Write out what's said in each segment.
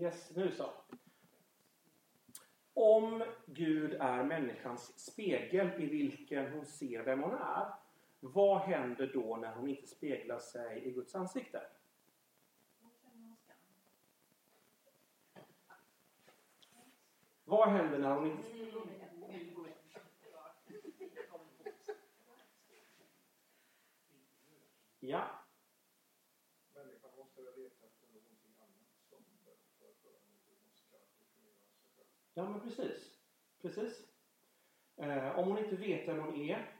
Yes, nu så. Om Gud är människans spegel i vilken hon ser vem hon är, vad händer då när hon inte speglar sig i Guds ansikte? Vad händer när hon inte... Ja. Människan måste väl leta efter någonting annat som för att föra något måste definiera sig själv. Ja, men precis. Precis. Eh, om hon inte vet vem hon är,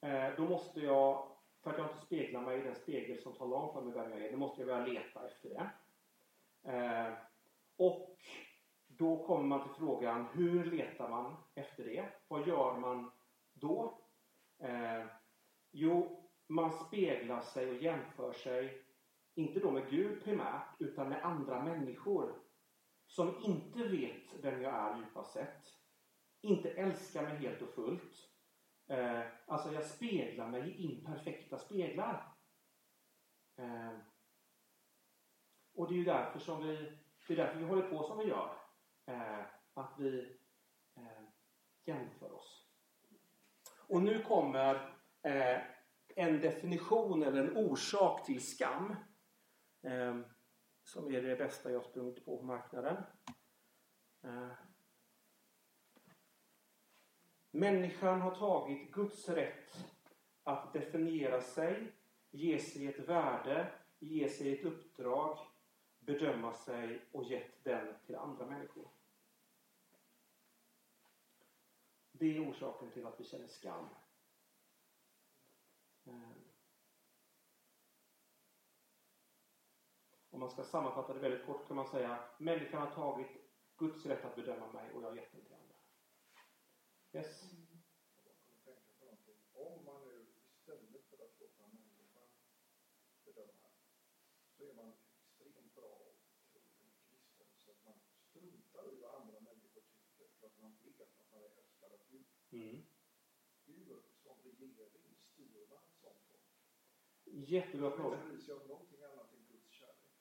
eh, då måste jag, för att jag inte speglar mig i den spegel som talar om för mig vem jag är, då måste jag börja leta efter det. Eh, och då kommer man till frågan, hur letar man efter det? Vad gör man då? Eh, jo, man speglar sig och jämför sig, inte då med Gud primärt, utan med andra människor som inte vet vem jag är djupast sett. Inte älskar mig helt och fullt. Eh, alltså jag speglar mig i imperfekta speglar. Eh, och det är ju därför som vi, det är därför vi håller på som vi gör. Eh, att vi eh, jämför oss. Och nu kommer eh, en definition eller en orsak till skam. Eh, som är det bästa jag sprungit på på marknaden. Eh. Människan har tagit Guds rätt att definiera sig, ge sig ett värde, ge sig ett uppdrag, bedöma sig och gett den till andra människor. Det är orsaken till att vi känner skam. Eh. Om man ska sammanfatta det väldigt kort kan man säga människan har tagit Guds rätt att bedöma mig och jag har gett den till andra. Yes? Om man nu istället för att låta människan bedöma så är man extremt bra trogen kristen så att man struntar i vad andra människor tycker för att man vet att man är älskad av Gud. Mm. Hur som regering styr man sånt folk? Jättebra fråga. Man bryr sig om någonting annat än Guds kärlek.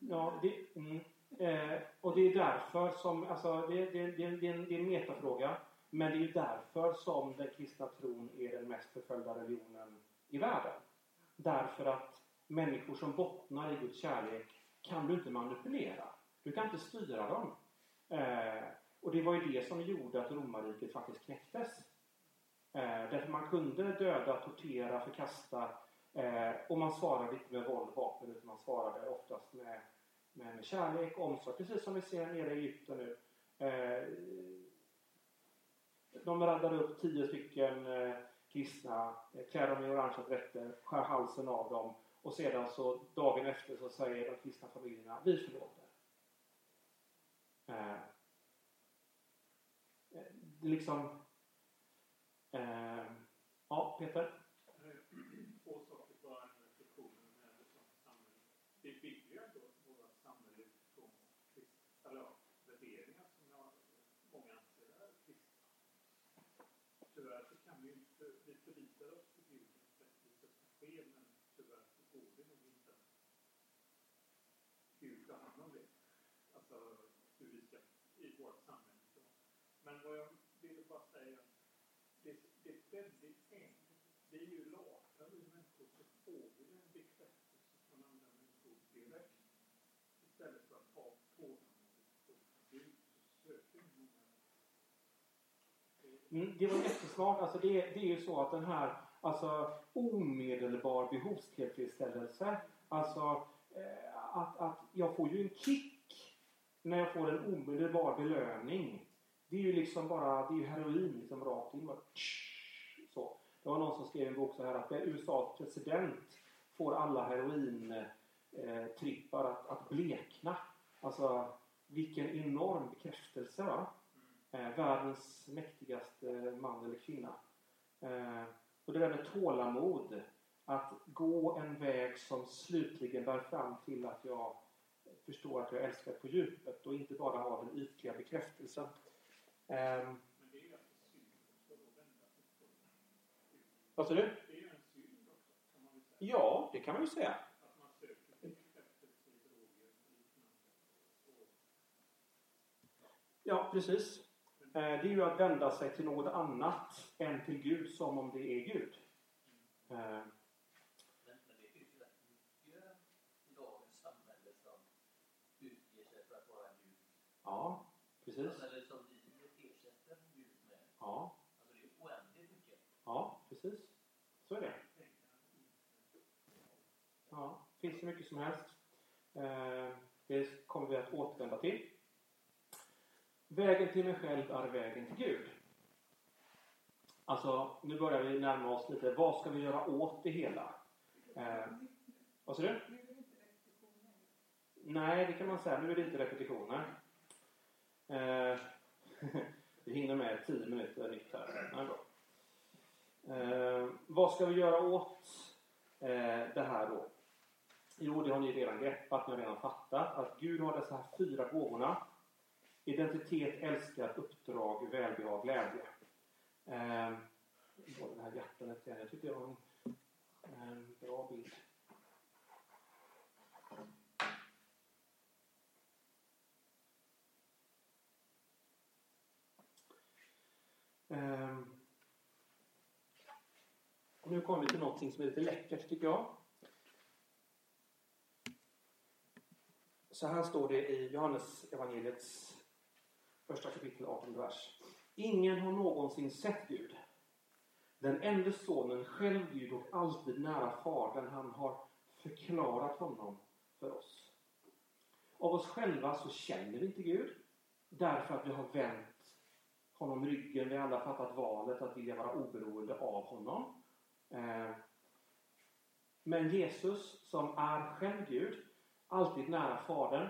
Ja, det, mm, eh, och det är därför som, alltså det, det, det, det, är en, det är en metafråga. Men det är ju därför som den kristna tron är den mest förföljda religionen i världen. Därför att människor som bottnar i Guds kärlek kan du inte manipulera. Du kan inte styra dem. Eh, och det var ju det som gjorde att romarriket faktiskt knäcktes. Eh, därför man kunde döda, tortera, förkasta eh, och man svarade inte med våld och vapen utan man svarade oftast med, med, med kärlek och omsorg. Precis som vi ser nere i Egypten nu. Eh, de raddade upp tio stycken eh, kristna, eh, klär dem i orangea dräkter, skär halsen av dem och sedan så dagen efter så säger de kristna familjerna vi förlåter. Eh, eh det liksom... Eh, ja, Peter? Två saker bara en reflektion med det som samhälle. Vi bygger ju ändå våra samhälle utifrån kristna, eller ja, värderingar som jag, många anser är kristna. Tyvärr vi inte, vi förlitar oss på Gud att rättvisa ska ske, men tyvärr så går det nog inte att Gud tar hand om det. Alltså hur vi ska, i vårt samhälle. Så. Men vad jag ville bara säga, det, det är väldigt enkelt. Vi är ju lag vi människor, så får vi en bekräftelse från andra människor direkt. Istället för att ha tålamodet på Gud, så söker vi många. Det- Mm, det var jättesmart. Alltså det, det är ju så att den här alltså, omedelbar behovstillfredsställelse. Alltså eh, att, att jag får ju en kick när jag får en omedelbar belöning. Det är ju liksom bara, det är ju heroin liksom rakt in. Bara, tsch, så. Det var någon som skrev en bok så här att USAs president får alla herointrippar eh, att, att blekna. Alltså vilken enorm bekräftelse va? Eh, världens mäktigaste man eller kvinna. Eh, och det där med tålamod. Att gå en väg som slutligen bär fram till att jag förstår att jag älskar på djupet och inte bara har den ytliga bekräftelsen. Eh, vad sa du? Det är en synd också, kan man säga. Ja, det kan man ju säga. Att man söker Ja, precis. Eh, det är ju att vända sig till något annat än till Gud som om det är Gud. Men, det ju mycket i dagens samhälle som utger sig för att vara Gud. Ja, precis. Eller som vi ersätter Gud med. Ja, Alltså det är oändligt mycket. ja precis. Så är det. Ja, finns det mycket som helst. Eh, det kommer vi att återvända till. Vägen till mig själv är vägen till Gud. Alltså, nu börjar vi närma oss lite. Vad ska vi göra åt det hela? Eh, vad sa du? Nej, det kan man säga. Nu är det inte repetitioner. Eh, vi hinner med tio minuter nytt här. Nej, bra. Eh, vad ska vi göra åt eh, det här då? Jo, det har ni redan greppat, ni har redan fattat att Gud har dessa här fyra gåvorna. Identitet, älskar, uppdrag, välbehag, glädje. Eh, vad det här hjärtat igen? Jag tyckte det var en, en bra bild. Ehm, och nu kommer vi till någonting som är lite läckert tycker jag. Så här står det i Johannes evangeliets första kapitel 18 vers. Ingen har någonsin sett Gud. Den enda sonen, själv Gud och alltid nära Fadern, han har förklarat honom för oss. Av oss själva så känner vi inte Gud därför att vi har vänt honom ryggen. Vi har alla fattat valet att vilja vara oberoende av honom. Eh, men Jesus som är själv Gud, alltid nära Fadern.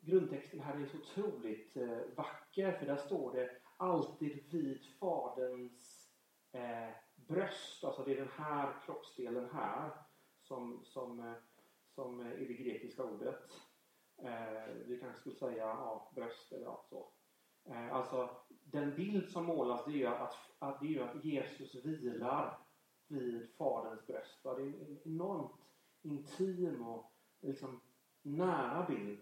Grundtexten här är så otroligt eh, vacker för där står det alltid vid Faderns eh, bröst. Alltså det är den här kroppsdelen här som, som, eh, som är det grekiska ordet. Eh, vi kanske skulle säga ja, bröst eller ja, så. Eh, alltså den bild som målas det är ju att, att, det är ju att Jesus vilar vid Faderns bröst. Va? Det är en enormt intim och liksom nära bild.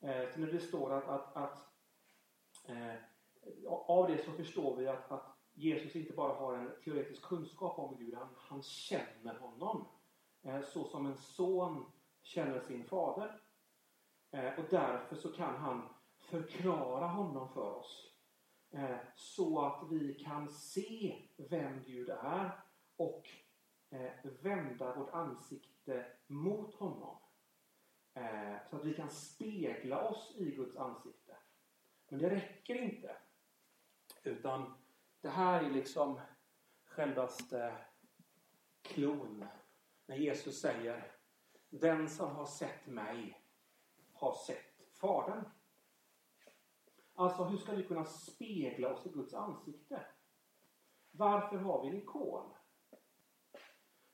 Eh, så när det står att, att, att eh, av det så förstår vi att, att Jesus inte bara har en teoretisk kunskap om Gud, han, han känner honom. Eh, så som en son känner sin fader. Eh, och därför så kan han förklara honom för oss. Eh, så att vi kan se vem Gud är och eh, vända vårt ansikte mot honom. Eh, så att vi kan spegla oss i Guds ansikte. Men det räcker inte. Utan det här är liksom självaste klon. När Jesus säger Den som har sett mig har sett Fadern. Alltså hur ska vi kunna spegla oss i Guds ansikte? Varför har vi en ikon?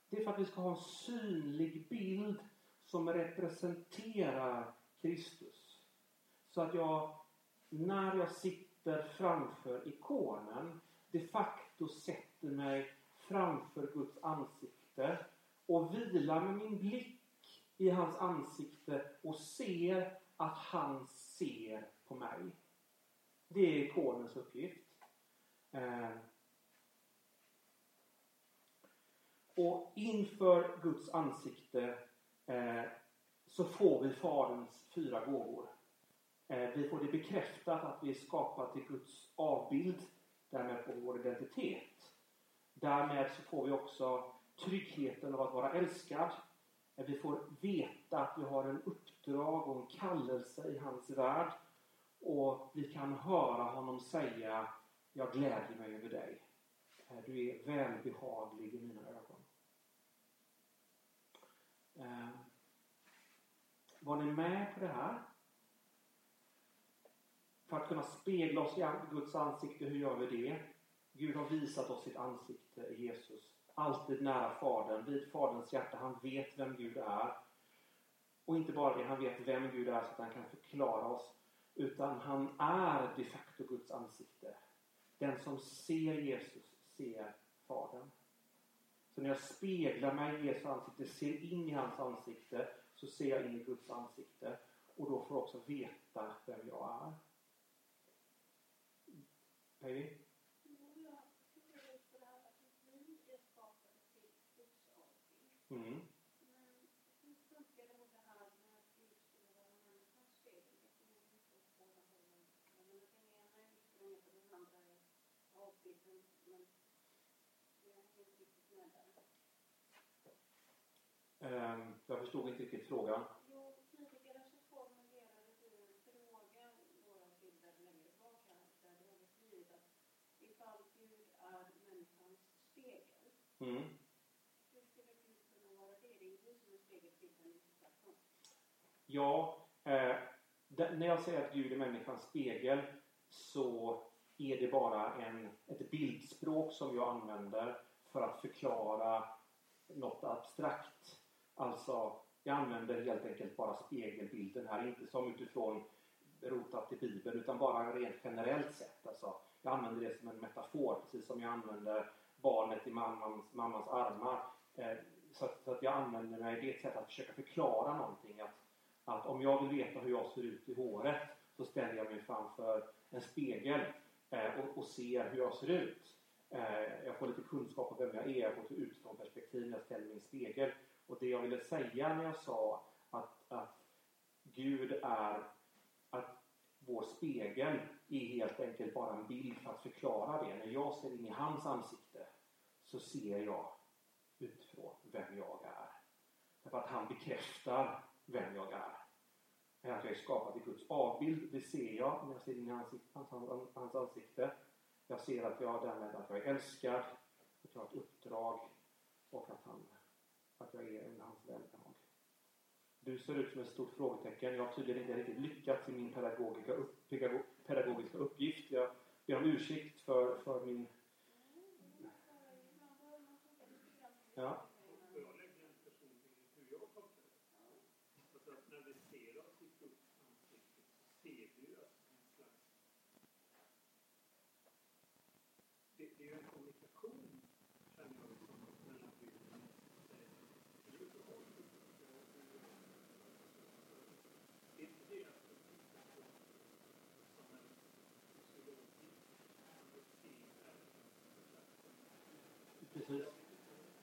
Det är för att vi ska ha en synlig bild som representerar Kristus. Så att jag, när jag sitter framför ikonen, de facto sätter mig framför Guds ansikte och vilar med min blick i hans ansikte och ser att han ser på mig. Det är ikonens uppgift. Eh. Och inför Guds ansikte eh, så får vi Faderns fyra gåvor. Eh, vi får det bekräftat att vi är skapade till Guds avbild. Därmed får vi vår identitet. Därmed så får vi också tryggheten av att vara älskad. Eh, vi får veta att vi har en uppdrag och en kallelse i hans värld. Och vi kan höra honom säga Jag glädjer mig över dig. Eh, du är välbehaglig i mina ögon. Eh, var ni med på det här? För att kunna spegla oss i Guds ansikte, hur gör vi det? Gud har visat oss sitt ansikte i Jesus. Alltid nära Fadern, vid Faderns hjärta. Han vet vem Gud är. Och inte bara det, han vet vem Gud är så att han kan förklara oss. Utan han är de facto Guds ansikte. Den som ser Jesus ser Fadern. Så när jag speglar mig i Jesu ansikte, ser in i hans ansikte, så ser jag in i Guds ansikte. Och då får jag också veta vem jag är. Baby? Mm. Du som är spegelbilden i tvärtom. Ja, eh, när jag säger att Gud är människans spegel så är det bara en, ett bildspråk som jag använder för att förklara något abstrakt. Alltså, jag använder helt enkelt bara spegelbilden här, inte som utifrån rotat i Bibeln utan bara rent generellt sett. Alltså, jag använder det som en metafor, precis som jag använder barnet i mammans, mammans armar. Eh, så, att, så att jag använder mig, det är ett sätt att försöka förklara någonting. Att, att om jag vill veta hur jag ser ut i håret så ställer jag mig framför en spegel eh, och, och ser hur jag ser ut. Eh, jag får lite kunskap om vem jag är, jag får ett utifrån perspektiv när jag ställer mig i en spegel. Och det jag ville säga när jag sa att, att Gud är att vår spegel är helt enkelt bara en bild för att förklara det. När jag ser in i hans ansikte så ser jag utifrån vem jag är. Därför att han bekräftar vem jag är. Att jag är skapad i Guds avbild, det ser jag när jag ser in i hans, hans, hans ansikte. Jag ser att jag därmed att jag är älskad, att jag har ett uppdrag och att, han, att jag är under hans välbehag. Du ser ut som ett stort frågetecken. Jag har tydligen inte riktigt lyckats i min pedagogiska, upp, pedagogiska uppgift. Jag ber om ursäkt för, för min... Ja. Får jag lägga en personlig hur jag tolkar det? Alltså att när vi ser oss i Guds ansikte så ser vi ju oss som en slags... Det, det är ju en kommunikation, känner jag det som, mellan Gud och människan. Gud och oss. Det är inte det att uppgiften som en psykologi kan vi se här. Precis.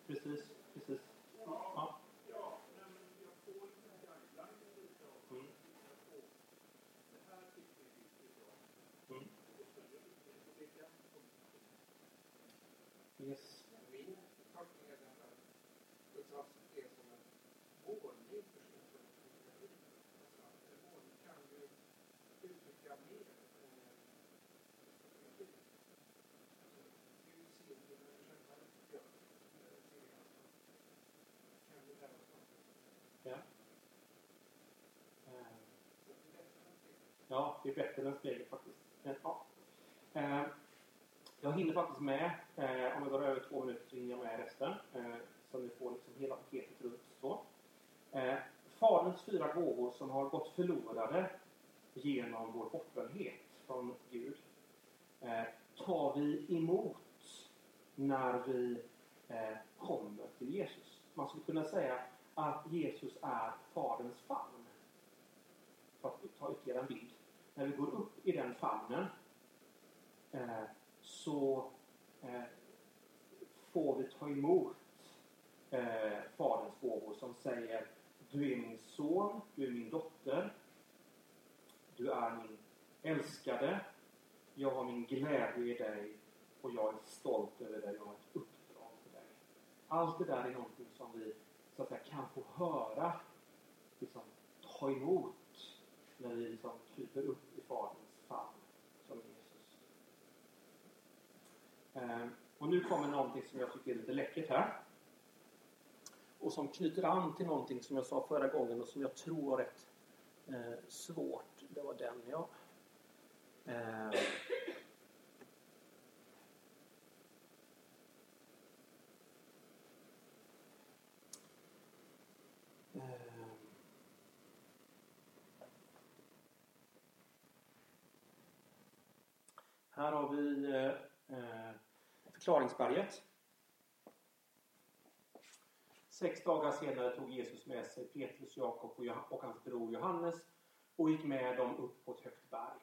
Precis. Precis. Ja. Ja, nej, men jag får en guideline lite av Mm. jag får det här tycker vi är bra. Mm. Då följer vi det. Och det är den kommunikationen. Yes. Min tolkning är den att Guds ansikte är som en målning för sin kommunikation. Alltså att en målning kan ju uttrycka mer än en fotografi. Alltså, Gud ser ju när vi själva gör det. eh, ser i hans ansikte. Kan ju lära oss någonting. Eh, ja. Det är bättre än. Ja, det är bättre än en spegel faktiskt. Ja. Eh, jag hinner faktiskt med, eh, om jag går över två minuter så hinner jag med resten. Så ni får liksom hela paketet runt så. Faderns fyra gåvor som har gått förlorade genom vår bortvändhet från Gud tar vi emot när vi kommer till Jesus. Man skulle kunna säga att Jesus är Faderns famn. För att ta ytterligare en bild. När vi går upp i den famnen eh, så eh, får vi ta emot eh, Faderns gåvor som säger Du är min son, du är min dotter. Du är min älskade. Jag har min glädje i dig och jag är stolt över dig. Jag har ett uppdrag för dig. Allt det där är någonting som vi så att säga, kan få höra, liksom, ta emot när vi liksom kryper upp i Faderns famn som Jesus. Eh, och nu kommer någonting som jag tycker är lite läckert här. Och som knyter an till någonting som jag sa förra gången och som jag tror var rätt eh, svårt. Det var den ja. Eh, eh, Här har vi eh, eh, förklaringsberget. Sex dagar senare tog Jesus med sig Petrus, Jakob och, hans bror Johannes och gick med dem upp på ett högt berg.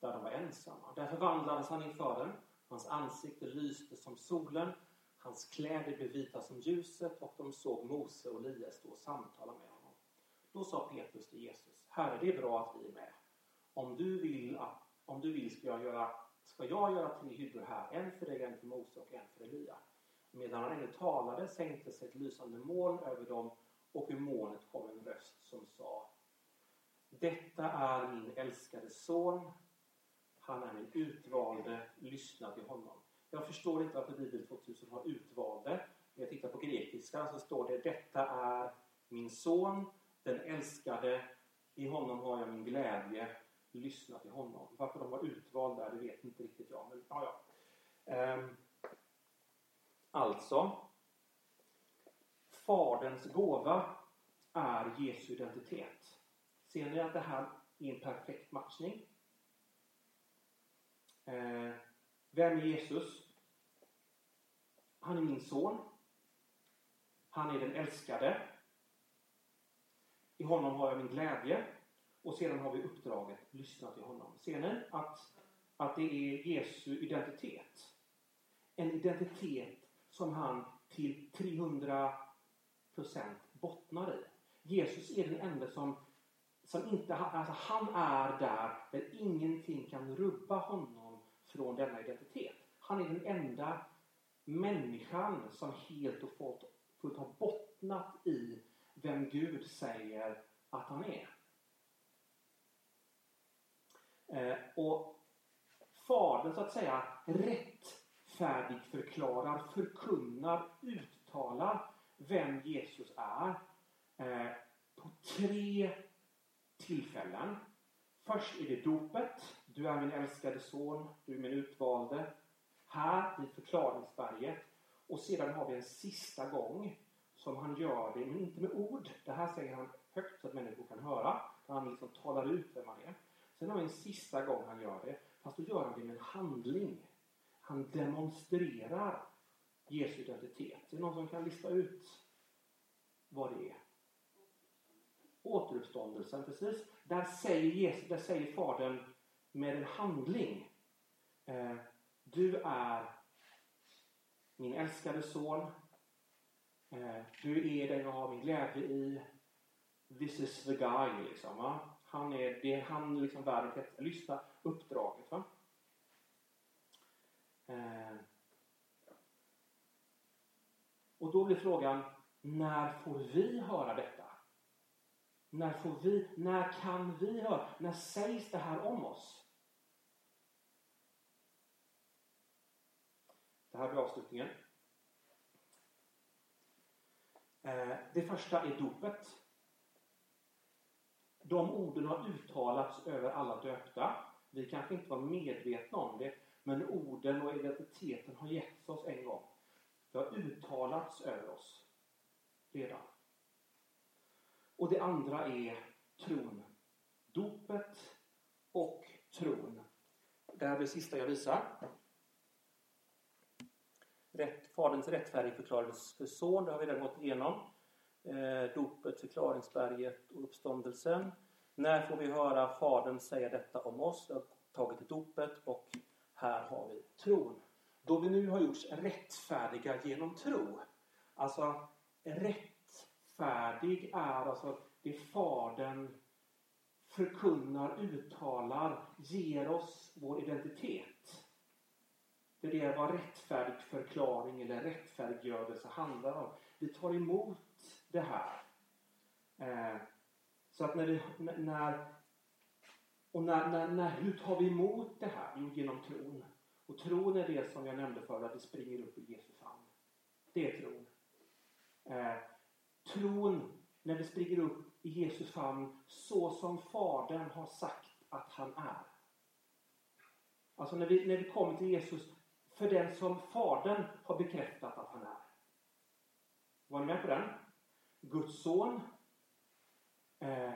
där de var ensamma. Där förvandlades han inför dem. Hans ansikte lyste som solen. Hans kläder blev vita som ljuset och de såg Mose och Elias stå och samtala med honom. Då sa Petrus till Jesus, Herre det är bra att vi är med. Om du vill, om du vill ska, jag göra, ska jag göra tre hyddor här, en för dig, en för Mose och en för Elia. Medan han ännu talade sänkte sig ett lysande moln över dem och ur molnet kom en röst som sa Detta är min älskade son. Han är min utvalde. Lyssna till honom. Jag förstår inte varför Bibel 2000 har utvalde. När jag tittar på grekiska så står det Detta är min son, den älskade. I honom har jag min glädje. Lyssna till honom. Varför de var utvalda, det vet inte riktigt jag. Men, ja, ja. Ehm, alltså, Faderns gåva är Jesu identitet. Ser ni att det här är en perfekt matchning? Ehm, vem är Jesus? Han är min son. Han är den älskade. I honom har jag min glädje. Och sedan har vi uppdraget, lyssna till honom. Ser ni att, att det är Jesu identitet? En identitet som han till 300% bottnar i. Jesus är den enda som, som inte, alltså han är där, där ingenting kan rubba honom från denna identitet. Han är den enda människan som helt och fullt, fullt har bottnat i vem Gud säger att han är. Eh, och Fadern så att säga rättfärdig förklarar, förkunnar, uttalar vem Jesus är eh, på tre tillfällen. Först är det dopet. Du är min älskade son, du är min utvalde. Här i förklaringsberget. Och sedan har vi en sista gång som han gör det, men inte med ord. Det här säger han högt så att människor kan höra. Han liksom talar ut vem han är. Sen har vi en sista gång han gör det, fast då gör han det med en handling. Han demonstrerar Jesu identitet. Det är någon som kan lista ut vad det är? Återuppståndelsen, precis. Där säger, Jesus, där säger Fadern med en handling. Eh, du är min älskade son. Eh, du är den jag har min glädje i. This is the guy, liksom. Va? Han är, det är han liksom världen kretsar. Lyssna uppdraget. Va? Eh, och då blir frågan, när får vi höra detta? När får vi, när kan vi höra? När sägs det här om oss? Det här blir avslutningen. Eh, det första är dopet. De orden har uttalats över alla döpta. Vi kanske inte var medvetna om det, men orden och identiteten har getts oss en gång. Det har uttalats över oss redan. Och det andra är tron. Dopet och tron. Det här är det sista jag visar. Rätt, faderns rättfärdigförklarades för son, det har vi redan gått igenom. Eh, dopet, förklaringsberget och uppståndelsen. När får vi höra Fadern säga detta om oss? Vi har tagit dopet och här har vi tron. Då vi nu har gjorts rättfärdiga genom tro. Alltså rättfärdig är alltså det Fadern förkunnar, uttalar, ger oss vår identitet. Det är det vad rättfärdig förklaring eller rättfärdiggörelse handlar om. Vi tar emot det här. Eh, så att när vi, när, och när, när, när, hur tar vi emot det här? Jo, genom tron. Och tron är det som jag nämnde förut, att det springer upp i Jesu famn. Det är tron. Eh, tron när det springer upp i Jesu famn så som Fadern har sagt att han är. Alltså när vi, när vi kommer till Jesus för den som Fadern har bekräftat att han är. Var ni med på den? Guds son. Eh,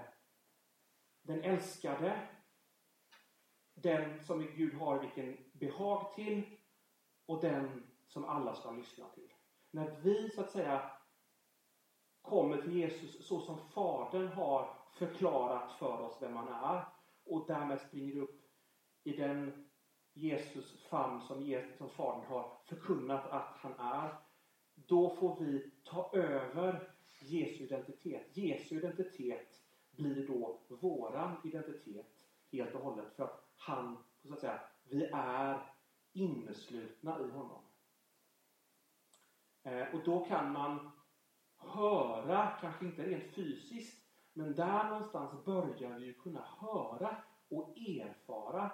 den älskade. Den som Gud har vilken behag till. Och den som alla ska lyssna till. När vi så att säga kommer till Jesus så som Fadern har förklarat för oss vem han är och därmed springer upp i den Jesus famn som, Jesus, som Fadern har förkunnat att han är. Då får vi ta över Jesu identitet. Jesu identitet blir då våran identitet helt och hållet. För att han, så att säga, vi är inneslutna i honom. Eh, och då kan man höra, kanske inte rent fysiskt, men där någonstans börjar vi ju kunna höra och erfara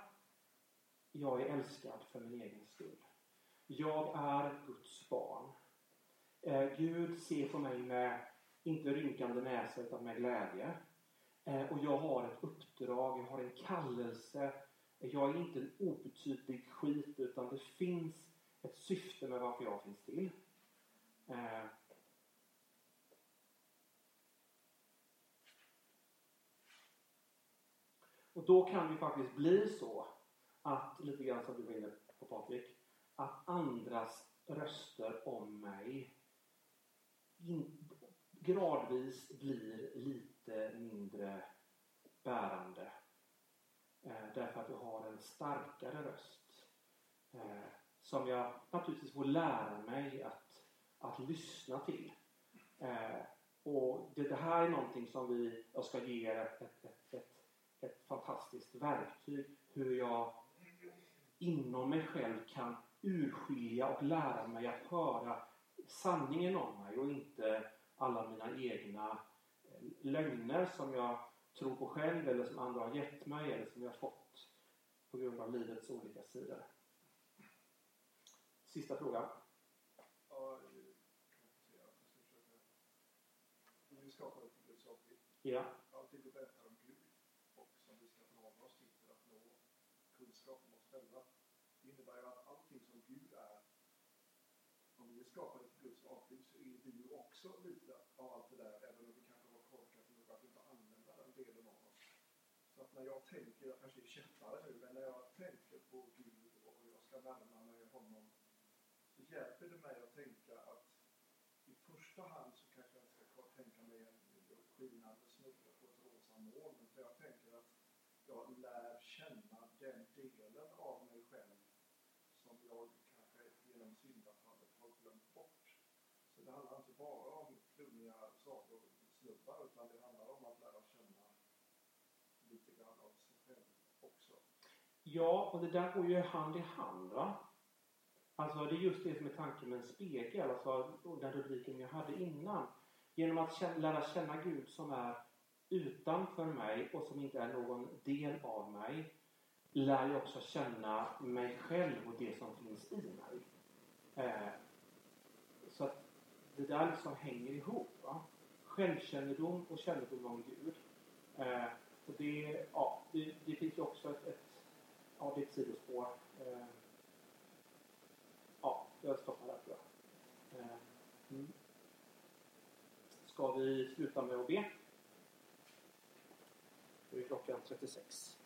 jag är älskad för min egen skull. Jag är Guds barn. Eh, Gud ser på mig med, inte rynkande näsa, utan med glädje. Eh, och jag har ett uppdrag, jag har en kallelse. Jag är inte en obetydlig skit, utan det finns ett syfte med varför jag finns till. Eh, och då kan det faktiskt bli så att, lite grann som du var inne på Patrik, att andras röster om mig in, gradvis blir lite mindre bärande. Eh, därför att jag har en starkare röst. Eh, som jag naturligtvis får lära mig att, att lyssna till. Eh, och det, det, här är någonting som vi, jag ska ge er ett, ett, ett, ett, ett fantastiskt verktyg. Hur jag inom mig själv kan urskilja och lära mig att höra sanningen om mig och inte alla mina egna eh, lögner som jag tror på själv eller som andra har gett mig eller som jag har fått på grund av livets olika sidor. Sista frågan. Vi skapade till Guds avbild. Ja. Allt det berättar om Gud och som vi ska förhålla oss till för att nå kunskap om oss själva. Det innebär ju att allting som Gud är, om vi är skapade till Guds avbild så är vi ju också lite av allt det där, även om vi kanske var korkat nog att inte använda den delen av oss. Så att när jag tänker, jag kanske är käppare nu, men när jag tänker på Gud och jag ska närma mig honom så hjälper det mig att tänka att i första hand så kanske jag inte ska tänka mig en skinande snubbe på ett rosa moln, För jag tänker att jag lär känna den delen av mig själv som jag kanske genom syndafallet har glömt bort. Så det handlar inte bara om flummiga sagosnubbar, utan det handlar om att lära känna lite grann av sig själv också. Ja, och det där går ju hand i hand. Va? Alltså det är just det som är tanken med en spegel, alltså den rubriken jag hade innan. Genom att känna, lära känna Gud som är utanför mig och som inte är någon del av mig lär jag också känna mig själv och det som finns i mig. Eh, så att det där liksom hänger ihop. Va? Självkännedom och kännedom om Gud. Eh, och det, ja, det, det finns ju också ett, ett, ja, det är ett sidospår. Eh, ja, jag stoppar där tror jag. Eh, mm. Ska vi sluta med att be? Nu är klockan 36.